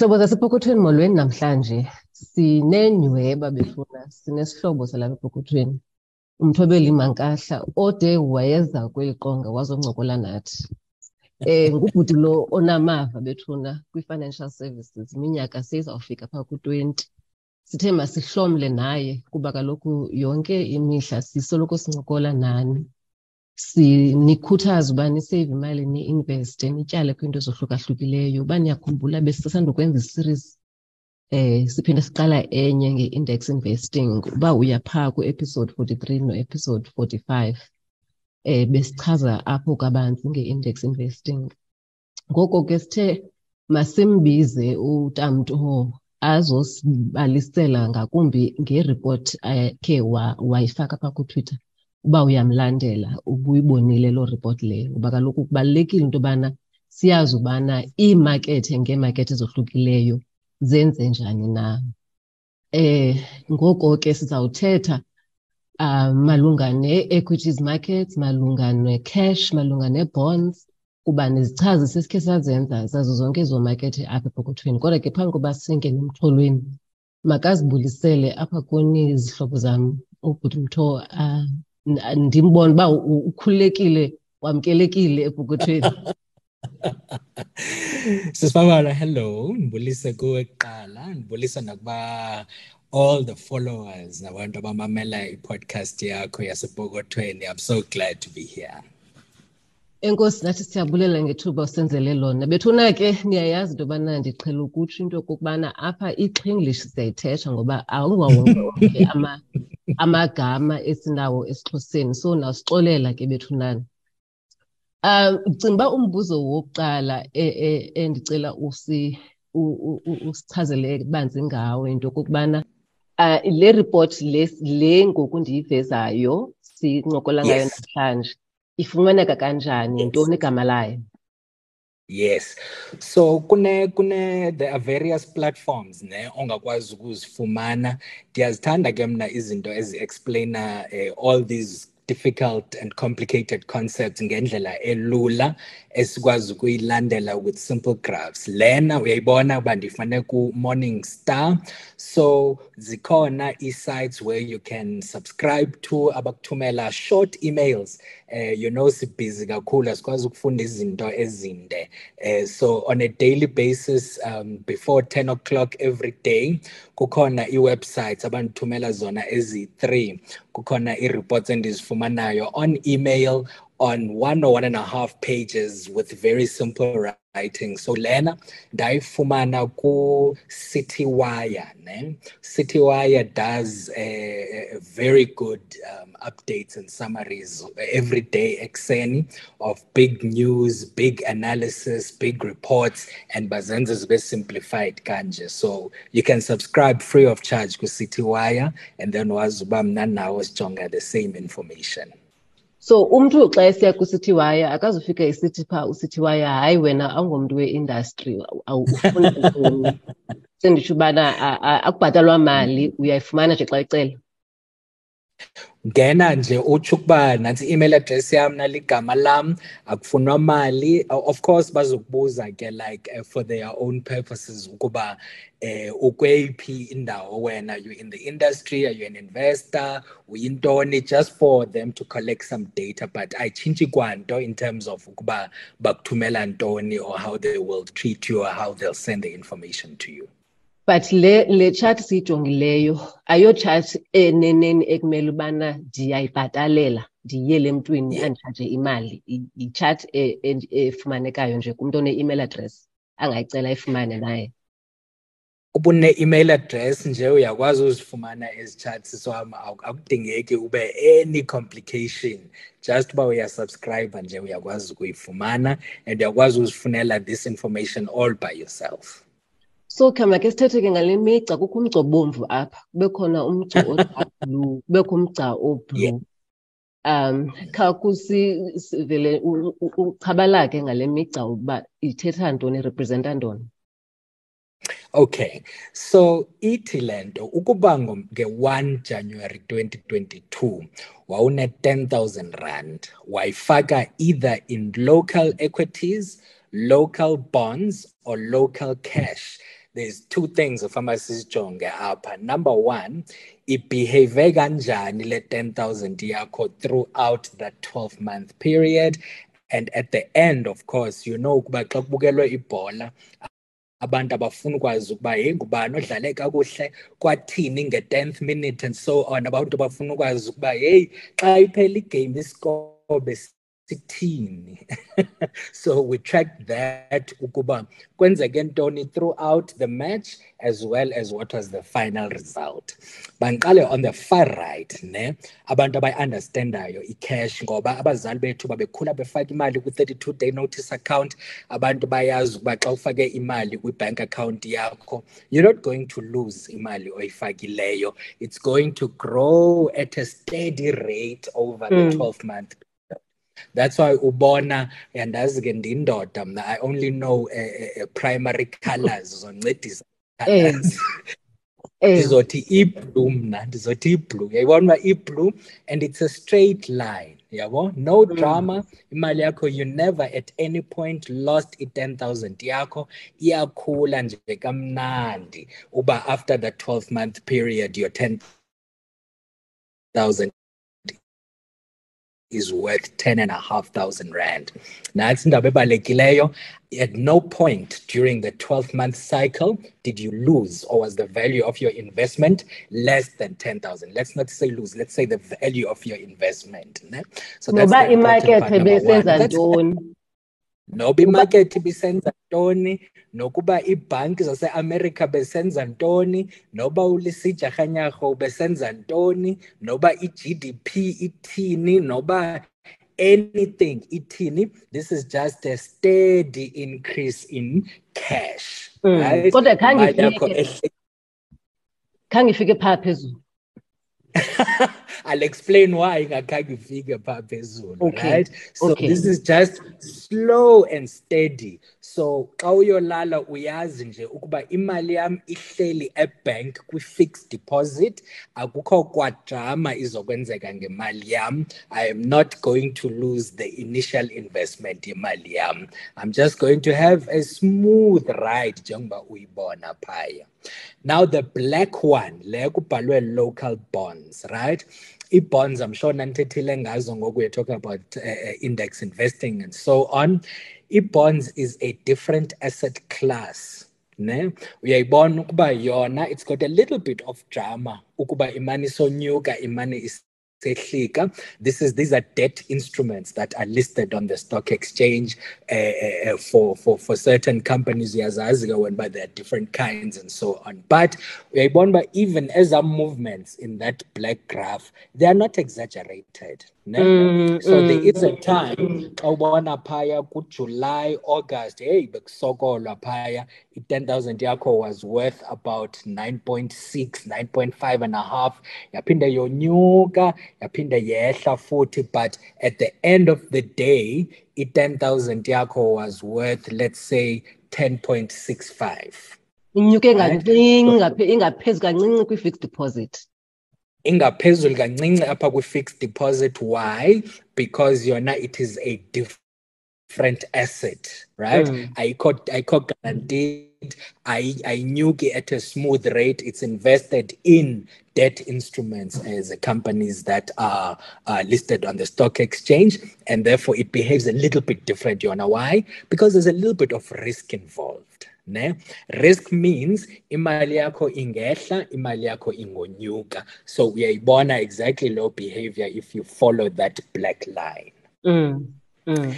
Zihlobo zasepokothweni molweni namhlanje. Sineenyweba befuna sinesihlobo salapha epokothweni. Umthobeli mankahla ode wayeza kweli qonga wazoncokola nathi. Um ngubhuti lo onamava bethuna kwi-financial services iminyaka seyizawufika phaa ku-twenty. Sithe masihlomle naye kuba kaloku yonke imihla sisoloko sincokola nani. Sinikhuthaza uba niseyive imali ni-investe nityale kwiinto ezohlukahlukileyo uba niyakhumbula besisandukwenza i-series eh siphinde siqala enye nge-index investing uba uya phaa ku-episode forty-three no-episode forty-five eh besichaza apho kabanzi nge-index investing. Ngoko ke sithe masimbize utamto azosibalisela ngakumbi ngeripoti akhe wayifaka phaa kuTwitter uba uyamlandela ubuyibonile loo ripoti leyo ngoba kaloku kubalulekile into yobana siyazi ubana iimakethe ngeemakethe ezohlukileyo zenze njani na. Eh ngoko ke sizawuthetha uh, malunga ne-equities markets, malunga ne-cash, malunga ne-bonds kuba nizichaze sesikhe sazenza zazo zonke ezo makethe apha epokothweni. Kodwa ke phambi koba singene emxholweni, makazibulisele apha kuni izihlobo zam ubhuti Mtho uh, ndimbone uba ukhululekile, wamkelekile epokothweni. Sisibabala hello. Ndibulise kuwe kuqala. Ndibulise nakuba all the followers nabantu abamamela i-podcast yakho yasepokothweni i'm so glad to be here. Enkosi nathi siyabulela ngethuba usenzele lona. Bethuna ke niyayazi into yobana ndiqhela ukutsho into yokokubana apha ixhenglish siyayithetha ngoba awungawonke onke amagama esinawo esixhoseni. So nawusixolela ke bethunani Um ndicinga uba umbuzo wokuqala endicela usichazele banzi ngawo into yokokubana uh, le ripoti le, le ngoku ndiyivezayo sincokola ngayo yes. namhlanje ifumaneka kanjani? Yintoni igama layo? Yes. So kune kune there are various platforms ne ongakwazi ukuzifumana. Ndiyazithanda ke mna izinto ezi-explaina uh, all these difficult and complicated concepts ngendlela elula esikwazi ukuyilandela with simple graphs. Lena uyayibona uba ndifane ku-Morningstar. So zikhona i-sites where you can subscribe to abakuthumela short emails. Uh, you know sibhizi kakhulu asikwazi ukufunda izinto ezinde. Uh, so on a daily basis um, before 10 o'clock every day kukhona i-websites abandithumela zona ezi-three kukhona i-reports endizifumanayo on email on one or one and a half pages with very simple writing. So lena ndayifumana ku-citywire ne? Citywire does a, a very good um, updates and summaries every day ekuseni of big news big analysis big reports and bazenza zibe simplified kanje. So you can subscribe free of charge ku-citywire and then wazi uba mna nawo sijonga the same information so umntu xa esiya kusithiwaya akazufika isithi phaa usithiwaya hayi wena awungomntu we-industry ufuna ntoni senditsho ubana akubhatalwa mali uyayifumana nje xa icela ngena nje utsho ukuba nantsi i-email address yam naligama lam akufunwa mali. Of course bazokubuza ke like uh, for their own purposes ukuba eh ukweyiphi indawo wena? You in the industry? Are you an investor? Uyintoni? Just for them to collect some data but ayitshintshi kwanto in terms of ukuba bakuthumela ntoni or how they will treat you or how they'll send the information to you but le le chart siyijongileyo ayo chart eneneni ekumele ubana ndiyayibhatalela ndiyele emntwini anditshaje imali. Yi-chart efumanekayo nje kumntu one-email address angayicela ifumane naye. Ubune-email address nje uyakwazi uzifumana ezi charts so akudingeki ube any complication. Just uba uyasubscribe nje uyakwazi ukuyifumana and uyakwazi uzifunela this information all by yourself so khama ke sithethe ke ngale migca kukho umgca obomvu apha. Kube khona umgca oblue kubekho umgca oblue um kha kusivele uchabalake ngale migca uba ithetha ntoni irepresenta ntoni. Okay, so ithi lento ukuba nge-1 January 2022 wawune 10,000 rand wayifaka either in local equities, local bonds or local cash. There's two things ufama sizijonge apha. Number one ibehave kanjani le 10000 yakho throughout that 12 month period. And at the end of course you know ukuba xa kubukelwe ibhola abantu abafuna ukwazi ukuba yeyi ngubani odlale kakuhle? Kwathini nge-tenth minute? And so on. Abantu bafuna ukwazi ukuba yeyi xa iphela igame iskobe sithini so we tracked that ukuba kwenzeke ntoni throughout the match as well as what was the final result. Bandiqale on the far right ne? Abantu abayi-understandayo i-cash ngoba abazali bethu babekhula befaka imali kwi-32 day notice account. Abantu bayazi ukuba xa ufake imali kwi-bank account yakho you're not going to lose imali oyifakileyo. It's going to grow at a steady rate over mm. the 12 month that's why ubona yandazi ke ndindoda mna. I only know uh, uh, primary colors zoncedisa colors ndizothi iblue mna ndizothi iblue. Yayibona uba iblue and it's a straight line yabo? No mm. drama. Imali yakho you never at any point lost i-10 000 yakho. Iyakhula nje kamnandi. Uba after the 12 month period your 10 000 is worth 10 and a half thousand rand. That's indaba At no point during the 12 month cycle did you lose or was the value of your investment less than 10,000. Let's not say lose, let's say the value of your investment. So that's the important part number one noba imarket ibisenza ntoni nokuba iibhanki zaseAmerica besenza ntoni noba ulisija rhanyarho besenza ntoni noba i-GDP ithini noba anything ithini. This is just a steady increase in cash. Mm. right kodwa phaa phezulu I'll explain why ingakhange ifike phaa phezulu okay. right? So okay. this is just slow and steady. So xa uyolala uyazi nje ukuba imali yam ihleli ebank kwi-fixed deposit. Akukho kwadrama izokwenzeka ngemali yam. I am not going to lose the initial investment yemali yam. I'm just going to have a smooth ride njengoba uyibona phaya. Now the black one le kubhalwe local bonds right i-bonds i'm sure nantethile ngazo ngoku we're talking about uh, index investing and so on. I-bonds is a different asset class ne? Uyayibona ukuba yona it's got a little bit of drama ukuba imani sonyuka imani is this is these are debt instruments that are listed on the stock exchange uh, for, for for certain companies yazazi when but there are different kinds and so on. But even as our movements in that black graph they are not exaggerated Mm, so mm, there is a time xa ubona phaya kujuly august hey bekusokolwa phaya. I-ten thousand yakho was worth about 9.6 9.5 and a half. Yaphinde yonyuka yaphinde yehla futhi but at the end of the day i-ten thousand yakho was worth let's say 10.65 inyuke kancinci ingaphezu kancinci kwi-fixed deposit ingaphezulu kancinci apha kwi-fixed deposit. Why? Because yona it is a different asset right? Mm. ayikho ayikho guaranteed. Ayinyuki at a smooth rate. It's invested in debt instruments as a companies that are, are listed on the stock exchange and therefore it behaves a little bit different yona. Why? Because there's a little bit of risk involved ne risk means imali yakho ingehla imali yakho ingonyuka so uyayibona exactly low behavior if you follow that black line mm. Mm.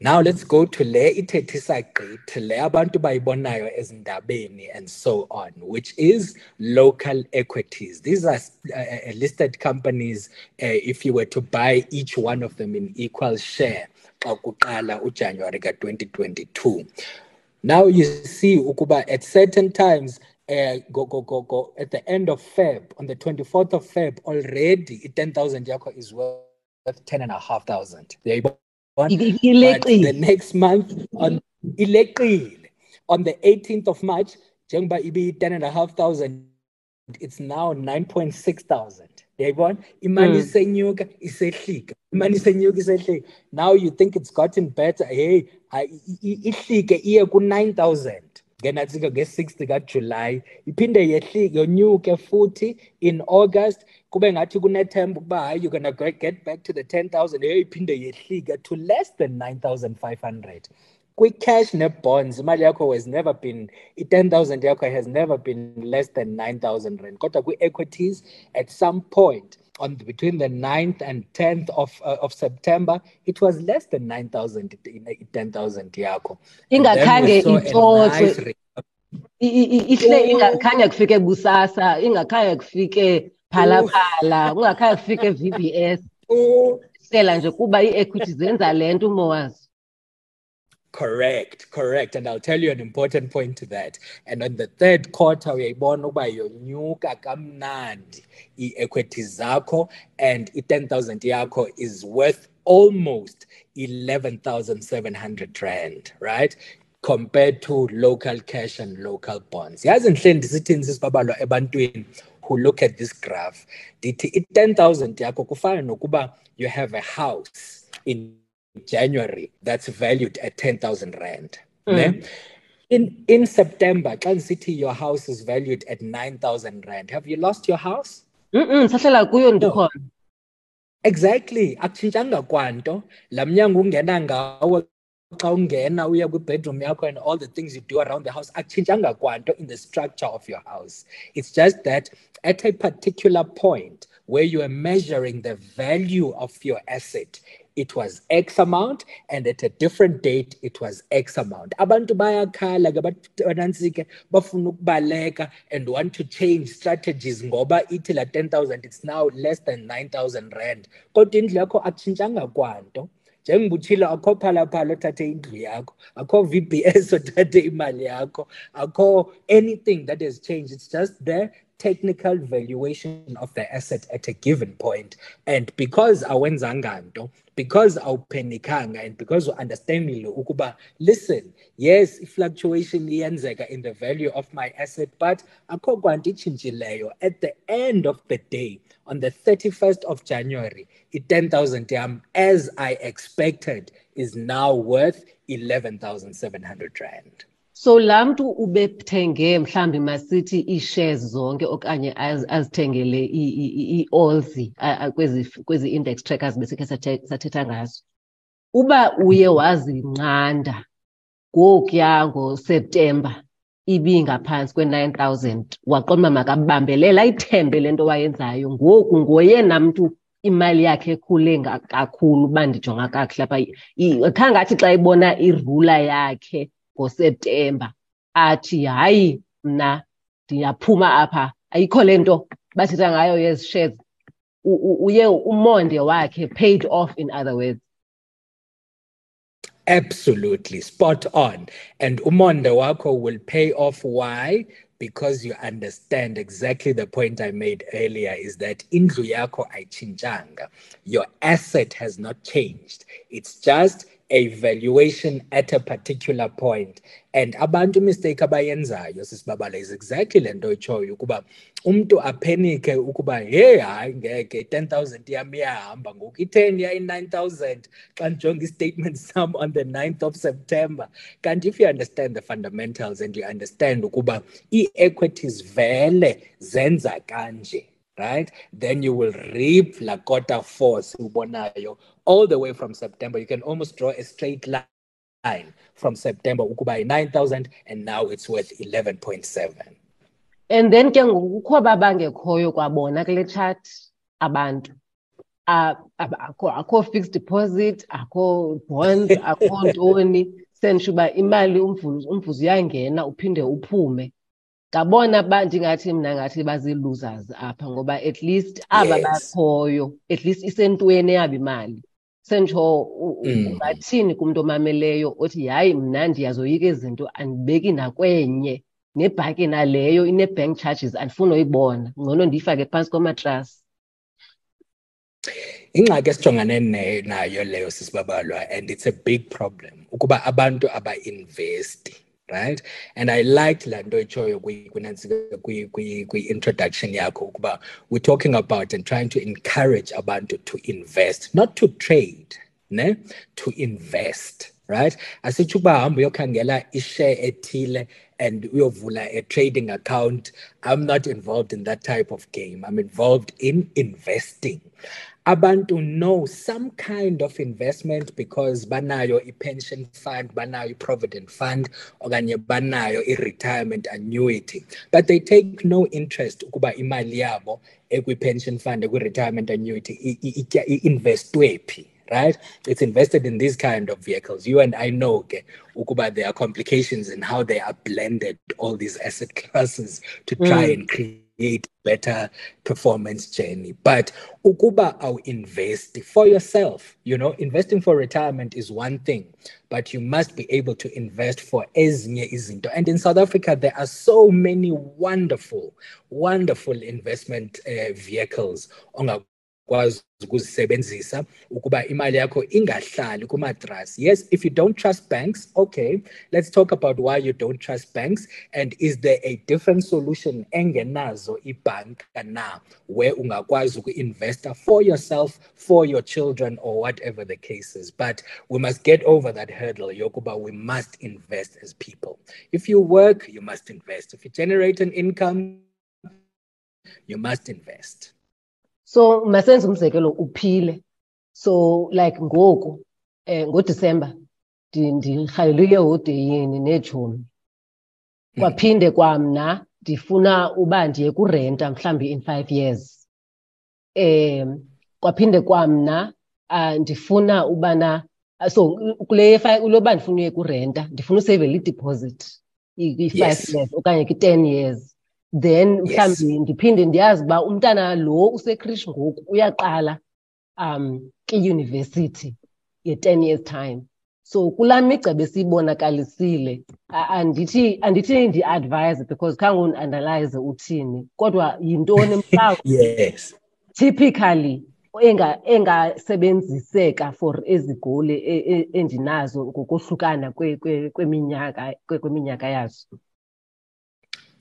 now let's go to le ithethisa gqithi le abantu bayibonayo ezindabeni and so on which is local equities these are uh, uh listed companies uh, if you were to buy each one of them in equal share xa kuqala ujanuwari ka-2022 now you see ukuba at certain times uh, go, go, go, go at the end of Feb, on the 24th of Feb, already 10,000 yakho is worth 10,500. There you go. But the next month on on the 18th of March, njengoba ibi 10,500 it's now 9.6 thousand yayibona? Imali mm. isenyuka isehlika. Imali isenyuka isehlika. Now you think it's gotten better. Hey ihlike iye ku-9 thousand. Ngenatsika nge-6 kajuly iphinde yehli yonyuke futhi in august. Kube ngathi kunethemba ukuba hayi you're gonna get back to the 10000 eyo iphinde yehlike to less than 9500 kwi-cash ne-bonds imali yakho has never been i-10000 yakho has never been less than 9000 rand kodwa kwi-equities at some point on the, between the 9th and 10th of uh, of September, it was less than 9,000, 10,000 yakho. Ingakhange itshotswe. Ihle ingakhanya kufike busasa, ingakhange kufike phala phala, ungakhange kufike VBS. Sela nje kuba ii-equity zenza le nto umowazi. Correct, correct. And I'll tell you an important point to that. And on the third quarter, we uyayibona ukuba yonyuka kamnandi i-equities zakho and i-10,000 yakho is worth almost 11,700 rand, right? Compared to local cash and local bonds. Yazi nhle ndisithini sisibabalwa ebantwini who look at this graph. Dithi i-10,000 yakho kufana you have a house in January that's valued at 10,000 Rand. Mm. In, in September, Clan City, your house is valued at 9,000 Rand. Have you lost your house? No. Exactly. Akutshintshanga kwanto. La mnyango ungena ngawo xa ungena uya bedroom yakho and all the things you do around the house akutshintshanga kwanto in the structure of your house. It's just that at a particular point where you are measuring the value of your asset, it was X amount, and at a different date, it was X amount. Abantu bayakhala ke bafuna ukubaleka and want to change strategies ngoba ithi la 10,000 it's now less than 9,000 rand. Kodwa indlu yakho kwanto. njengoba utshilo akho phalaphala othathe indlu yakho akho VBS othathe imali yakho akho anything that has changed it's just the technical valuation of the asset at a given point. And because awenzanga nto because awuphenikanga and because u-understandile ukuba listen yes i-fluctuation iyenzeka in the value of my asset but akho kwanto itshintshileyo. At the end of the day on the 31st of january i-10000 yam as i expected is now worth 11700 rand so laa mntu ubethenge mhlawumbi masithi ii-shares zonke okanye azithengele ii-olzi kwezi, kwezi index trackers besikhe sathetha ngazo. Uba uye wazinqanda ngokuya ngoseptemba ibingaphantsi kwe-nine thousand waqonda makabambelela ayithembe le nto wayenzayo. Ngoku ngoyena mntu imali yakhe ekhule kakhulu uba ndijonga kakuhle apha khange athi xa ibona irula yakhe ngoseptemba athi hayi mna ndiyaphuma apha. Ayikho le nto bathetha ngayo yezi shares. Uye umonde wakhe paid off in other words. Absolutely spot on. And umonde wakho will pay off. Why? Because you understand exactly the point I made earlier is that indlu yakho ayitshintshanga. Your asset has not changed. It's just a valuation at a particular point and abantu mistake abayenzayo sisibabala is exactly le nto itshoyo ukuba umntu aphenike ukuba hey hayi ngeke i-ten thousand yam iyahamba ngoku i-ten yayi-nine thousand xa ndijonga i-statement sam on the 9th of september kanti if you understand the fundamentals and you understand ukuba ii-equities vele zenza kanje right? Then you will reap Lakota force ubonayo all the way from September. You can almost draw a straight line from September ukuba 9,000 and now it's worth 11.7. And then ke ngokukho babangekhoyo kwabona kule chart abantu akho akho fixed deposit akho bond akho ntoni sensho uba imali umvuzo umvuzo uyangena uphinde uphume ngabona ba ndingathi mna ngathi bazii-losers apha ngoba at least aba Yes. bakhoyo at least isentweni yabo imali sentsho ungathini kumntu omameleyo othi hayi mna ndiyazoyika izinto andibeki nakwenye nebhanki naleyo ine-bank charges andifuni uyibona ngcono ndiyifake phantsi komatrasi. Ingxaki esijongane ne- nayo leyo sisibabalwa and it's a big problem ukuba abantu aba-investi right? And i liked laa nto kwi-introduction yakho we're talking about and trying to encourage abantu to invest not to trade ne? To invest right? Asitsho ukuba hamba uyokhangela ishare ethile and uyovula a trading account. I'm not involved in that type of game. I'm involved in investing abantu know some kind of investment because banayo i-pension fund banayo i-provident fund okanye banayo i-retirement annuity but they take no interest ukuba imali yabo ekwi-pension fund ekwi-retirement annuity i-investwe phi right? It's invested in these kind of vehicles. You and I know, okay, Ukuba, there are complications in how they are blended, all these asset classes to try mm. and create better performance journey. But Ukuba, I'll invest for yourself. You know, investing for retirement is one thing, but you must be able to invest for ezinye izinto. And in South Africa, there are so many wonderful, wonderful investment uh, vehicles ukwazi ukuzisebenzisa ukuba imali yakho ingahlali kumatrasi. Yes if you don't trust banks okay let's talk about why you don't trust banks and is there a different solution engenazo ibhanka na? Where ungakwazi uku-investa for yourself for your children or whatever the case is. But we must get over that hurdle yokuba we must invest as people. If you work you must invest. If you generate an income you must invest so masenze umzekelo uphile. So like ngoku eh ngoDisemba ndirhalelwe ehoteyini neetshomi kwaphinde kwamna ndifuna uba ndiye kurenta mhlawumbi in five years. Eh kwaphinde kwamna uh, ndifuna ubana so kule kuloba ndifuna uye kurenta ndifuna useyivele i-deposit i-five yes. years okanye ki-ten years. Then mhlawumbi ndiphinde ndiyazi uba umntana lo usekrish ngoku uyaqala um kiyunivesithi ye-ten years time. So kulaa migcebe esiyibonakalisile andithi andithi ndi-advise because khange undianalyze uthini kodwa yintoni mhlawumbi yes. Typically engasebenziseka for ezi goli e, e, endinazo ngokohlukana kweminyaka kweminyaka yazo.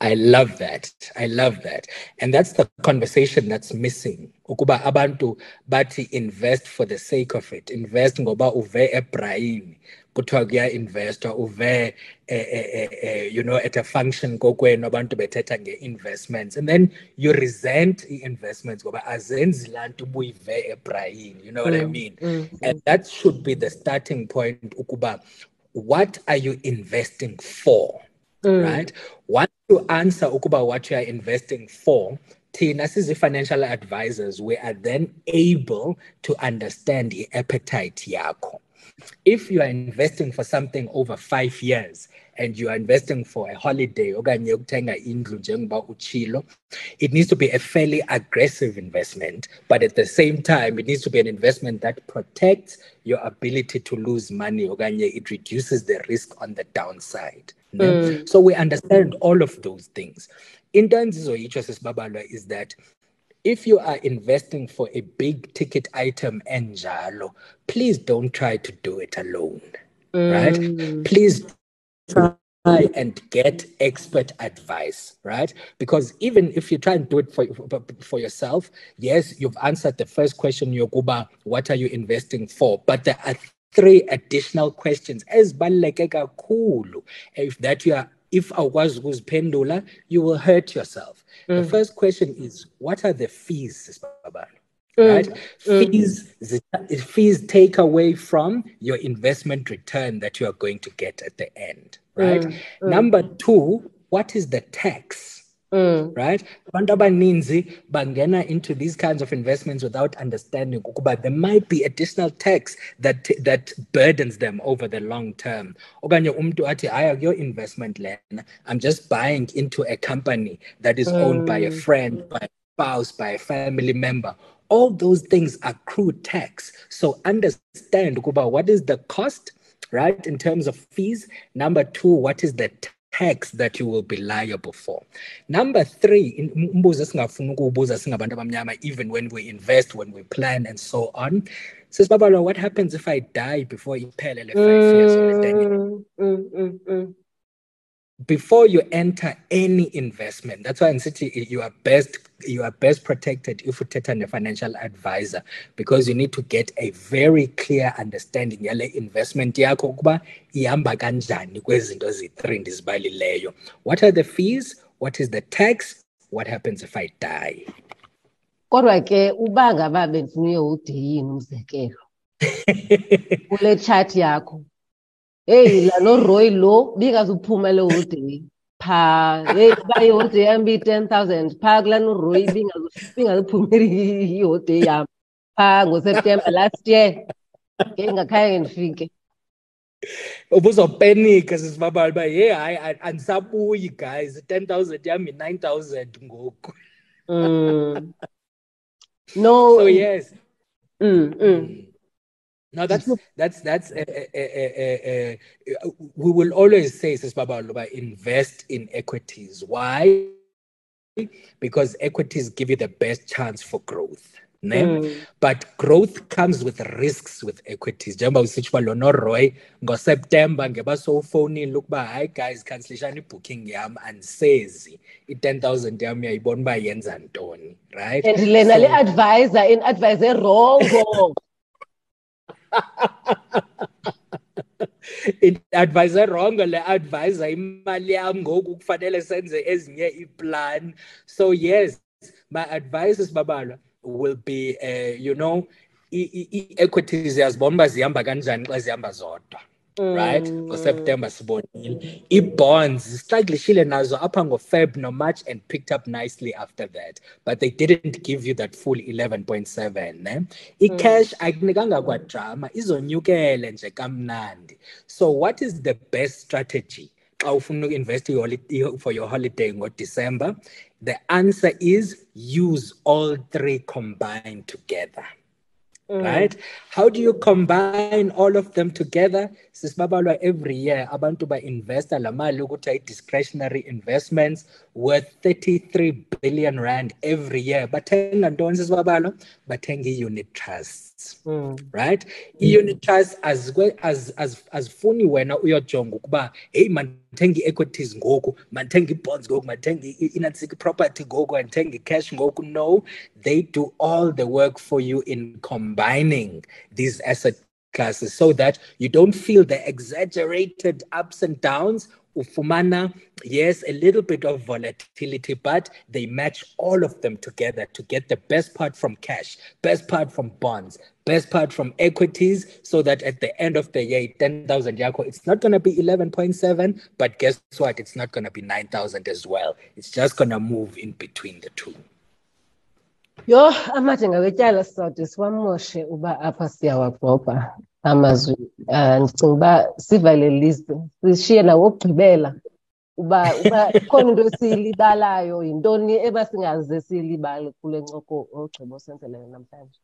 I love that. I love that. And that's the conversation that's missing. Ukuba abantu bati invest for the sake of it. Invest ngoba uve ebrain. Kuthiwa kuya investor uve eh, eh, eh, you know at a function kokwenu abantu bethetha nge-investments and then you resent i-investments ngoba azenzi laa nto ubuyive ebrain you know what mm, I mean mm, and mm. that should be the starting point ukuba what are you investing for mm. right? Once you answer ukuba what you are investing for thina sizi-financial advisors we are then able to understand the appetite yakho. If you are investing for something over five years and you are investing for a holiday it needs to be a fairly aggressive investment but at the same time it needs to be an investment that protects your ability to lose money it reduces the risk on the downside mm. so we understand all of those things In terms into endizoyitsho sisibabalwa is that if you are investing for a big ticket item enjalo please don't try to do it alone mm. right please try and get expert advice, right? Because even if you try and do it for, for yourself, yes, you've answered the first question, Yokuba, what are you investing for? But there are three additional questions. As kakhulu, if that you are if awukwazi ukuziphendula you will hurt yourself mm. the first question is what are the fees Mm. right? Mm. Fees, fees take away from your investment return that you are going to get at the end, right? Mm. mm. Number two, what is the tax? Mm. Right? Abantu abaninzi bangena into these kinds of investments without understanding ukuba there might be additional tax that that burdens them over the long term. Okanye umntu athi aya your investment lena I'm just buying into a company that is owned by a mm. friend, by a spouse, by a family member all those things accrue tax. So understand about what is the cost, right, in terms of fees. Number two, what is the tax that you will be liable for. Number three, even when we invest, when we plan, and so on. Says Babalo, what happens if I die before iphele le five years or ten years? Mm, mm, mm, before you enter any investment that's why in city you are best you are best protected if you take a financial advisor because you need to get a very clear understanding. Yale investment yakho ukuba ihamba kanjani kwezinto zi-three ndizibalileyo. What are the fees? What is the tax? What happens if i die? Kodwa ke uba ngaba bendifuna uyehudeyini umzekelo? Kule chat yakho hey lalo roy lo bikazuphumele uday pha hey bayiholiday yami bi-ten thousand. Pha kulani uroy bingazuphumeli iholiday yami pha ngoseptemba last year ngeke ngakhange ndifike ubuzopenika sisibabali uba ye eh, hayi andisabuyi guys i-ten thousand yam yi-nine thousand ngoku mm. no so yes. Mm, mm. mm. No, that's that's that's uh, uh, uh, we will always say, Sisbaba invest in equities. Why? Because equities give you the best chance for growth. Ne? Mm. But growth comes with risks with equities. Njengoba usitsho uba lona Roy ngoSeptember ngeba sowufonile ukuba hayi guys cancelishani ibooking yam andisezi i-ten thousand yam uyayibona uba yenza ntoni right and lena le advisor in advise erongo advisor wrong le advisor imali yam ngoku kufanele senze ezinye iplan. So yes my advice sibabalwa will be uh, you know i-equities yazibona uba zihamba kanjani xa zihamba zodwa. Right? Mm. Ngoseptember sibonile. I-bonds zistrugglishile nazo apha ngofeb nomarch and picked up nicely after that. But they didn't give you that full 11.7 ne? I-cash mm. akunikanga kwadrama izonyukele nje kamnandi. So what is the best strategy xa ufuna uku-invest for your holiday ngodecember? The answer is use all three combined together Mm. right how do you combine all of them together? Sisibabalwa every year abantu ba-investa la mali ukuthi ayi-discretionary investments worth 33 billion rand every year. Bathenga ntoni sisibabalwa bathenga i-unit trusts mm. right? I-unit trusts as well as as trust azifuni wena uyojonga ukuba heyi mandithenga i-equities ngoku mandithenga i-bonds ngoku mandithenga i-inatsik property ngoku andithenga i-cash ngoku. No they do all the work for you in combining these asset classes so that you don't feel the exaggerated ups and downs ufumana yes a little bit of volatility but they match all of them together to get the best part from cash best part from bonds best part from equities so that at the end of the year 10000 yako it's not going to be 11.7 but guess what? It's not going to be 9000 as well. It's just going to move in between the two. Yho amadenga wetyala sizawude siwamoshe uba apha siyawagqobha amazwi um ndicinga uba sivale liste sishiye nawokugqibela uba uba ikhona into esiyilibalayo yintoni ebasingaze siyilibale kule ncoko ogqiba osenzeleyo namhlanje?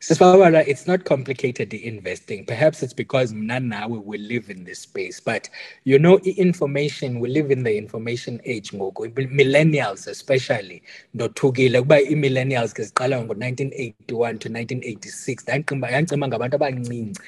Sisbabala, it's not complicated investing. Perhaps it's because now we live in this space. But you know, information, we live in the information age ngoku. Millennials especially. Ndothukile kuba i-millennials ke siqala ngo-1981 to 1986. Yancima ngabantu abancinci.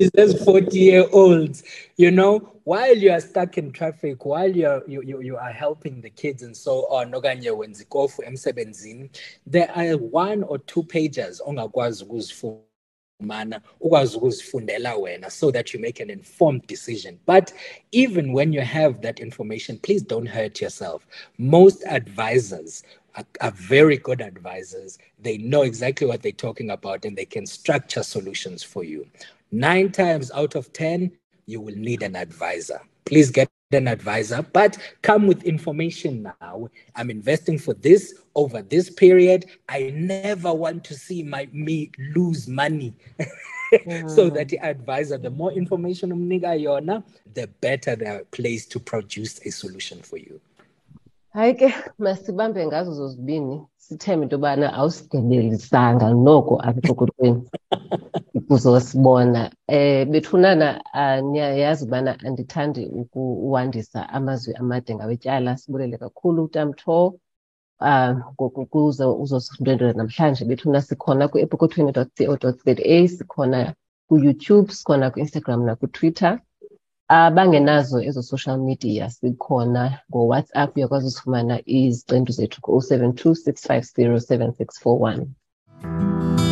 There's 40 year olds, you know, while you are stuck in traffic, while you are, you, you, you are helping the kids and so on, okanye wenza ikofu emsebenzini, there are one or two pages ongakwazi ukuzifumana ukwazi ukuzifundela wena so that you make an informed decision. But even when you have that information, please don't hurt yourself. Most advisors are, are, very good advisors. They know exactly what they're talking about and they can structure solutions for you. Nine times out of 10, you will need an advisor. Please get an advisor, but come with information now. I'm investing for this over this period. I never want to see my me lose money. so mm. that the advisor, the more information umnika yona, the better they're placed to produce a solution for you. Hayi ke masibambe ngazo zozibini. Sithembe into yobana awusigebelisanga noko apha uzosibona. Eh bethunana niyayazi ubana andithandi ukuwandisa amazwi amade ngawetyala sibulele kakhulu utamtho. Um kuze uzosindwendwela namhlanje. Bethuna sikhona kwi-epokothweni co za sikhona kuyoutube sikhona kwi-instagram nakutwitter abangenazo ezo social media sikhona ngowhatsapp uyakwazi usifumana izicendu zethu ku-072 650 7641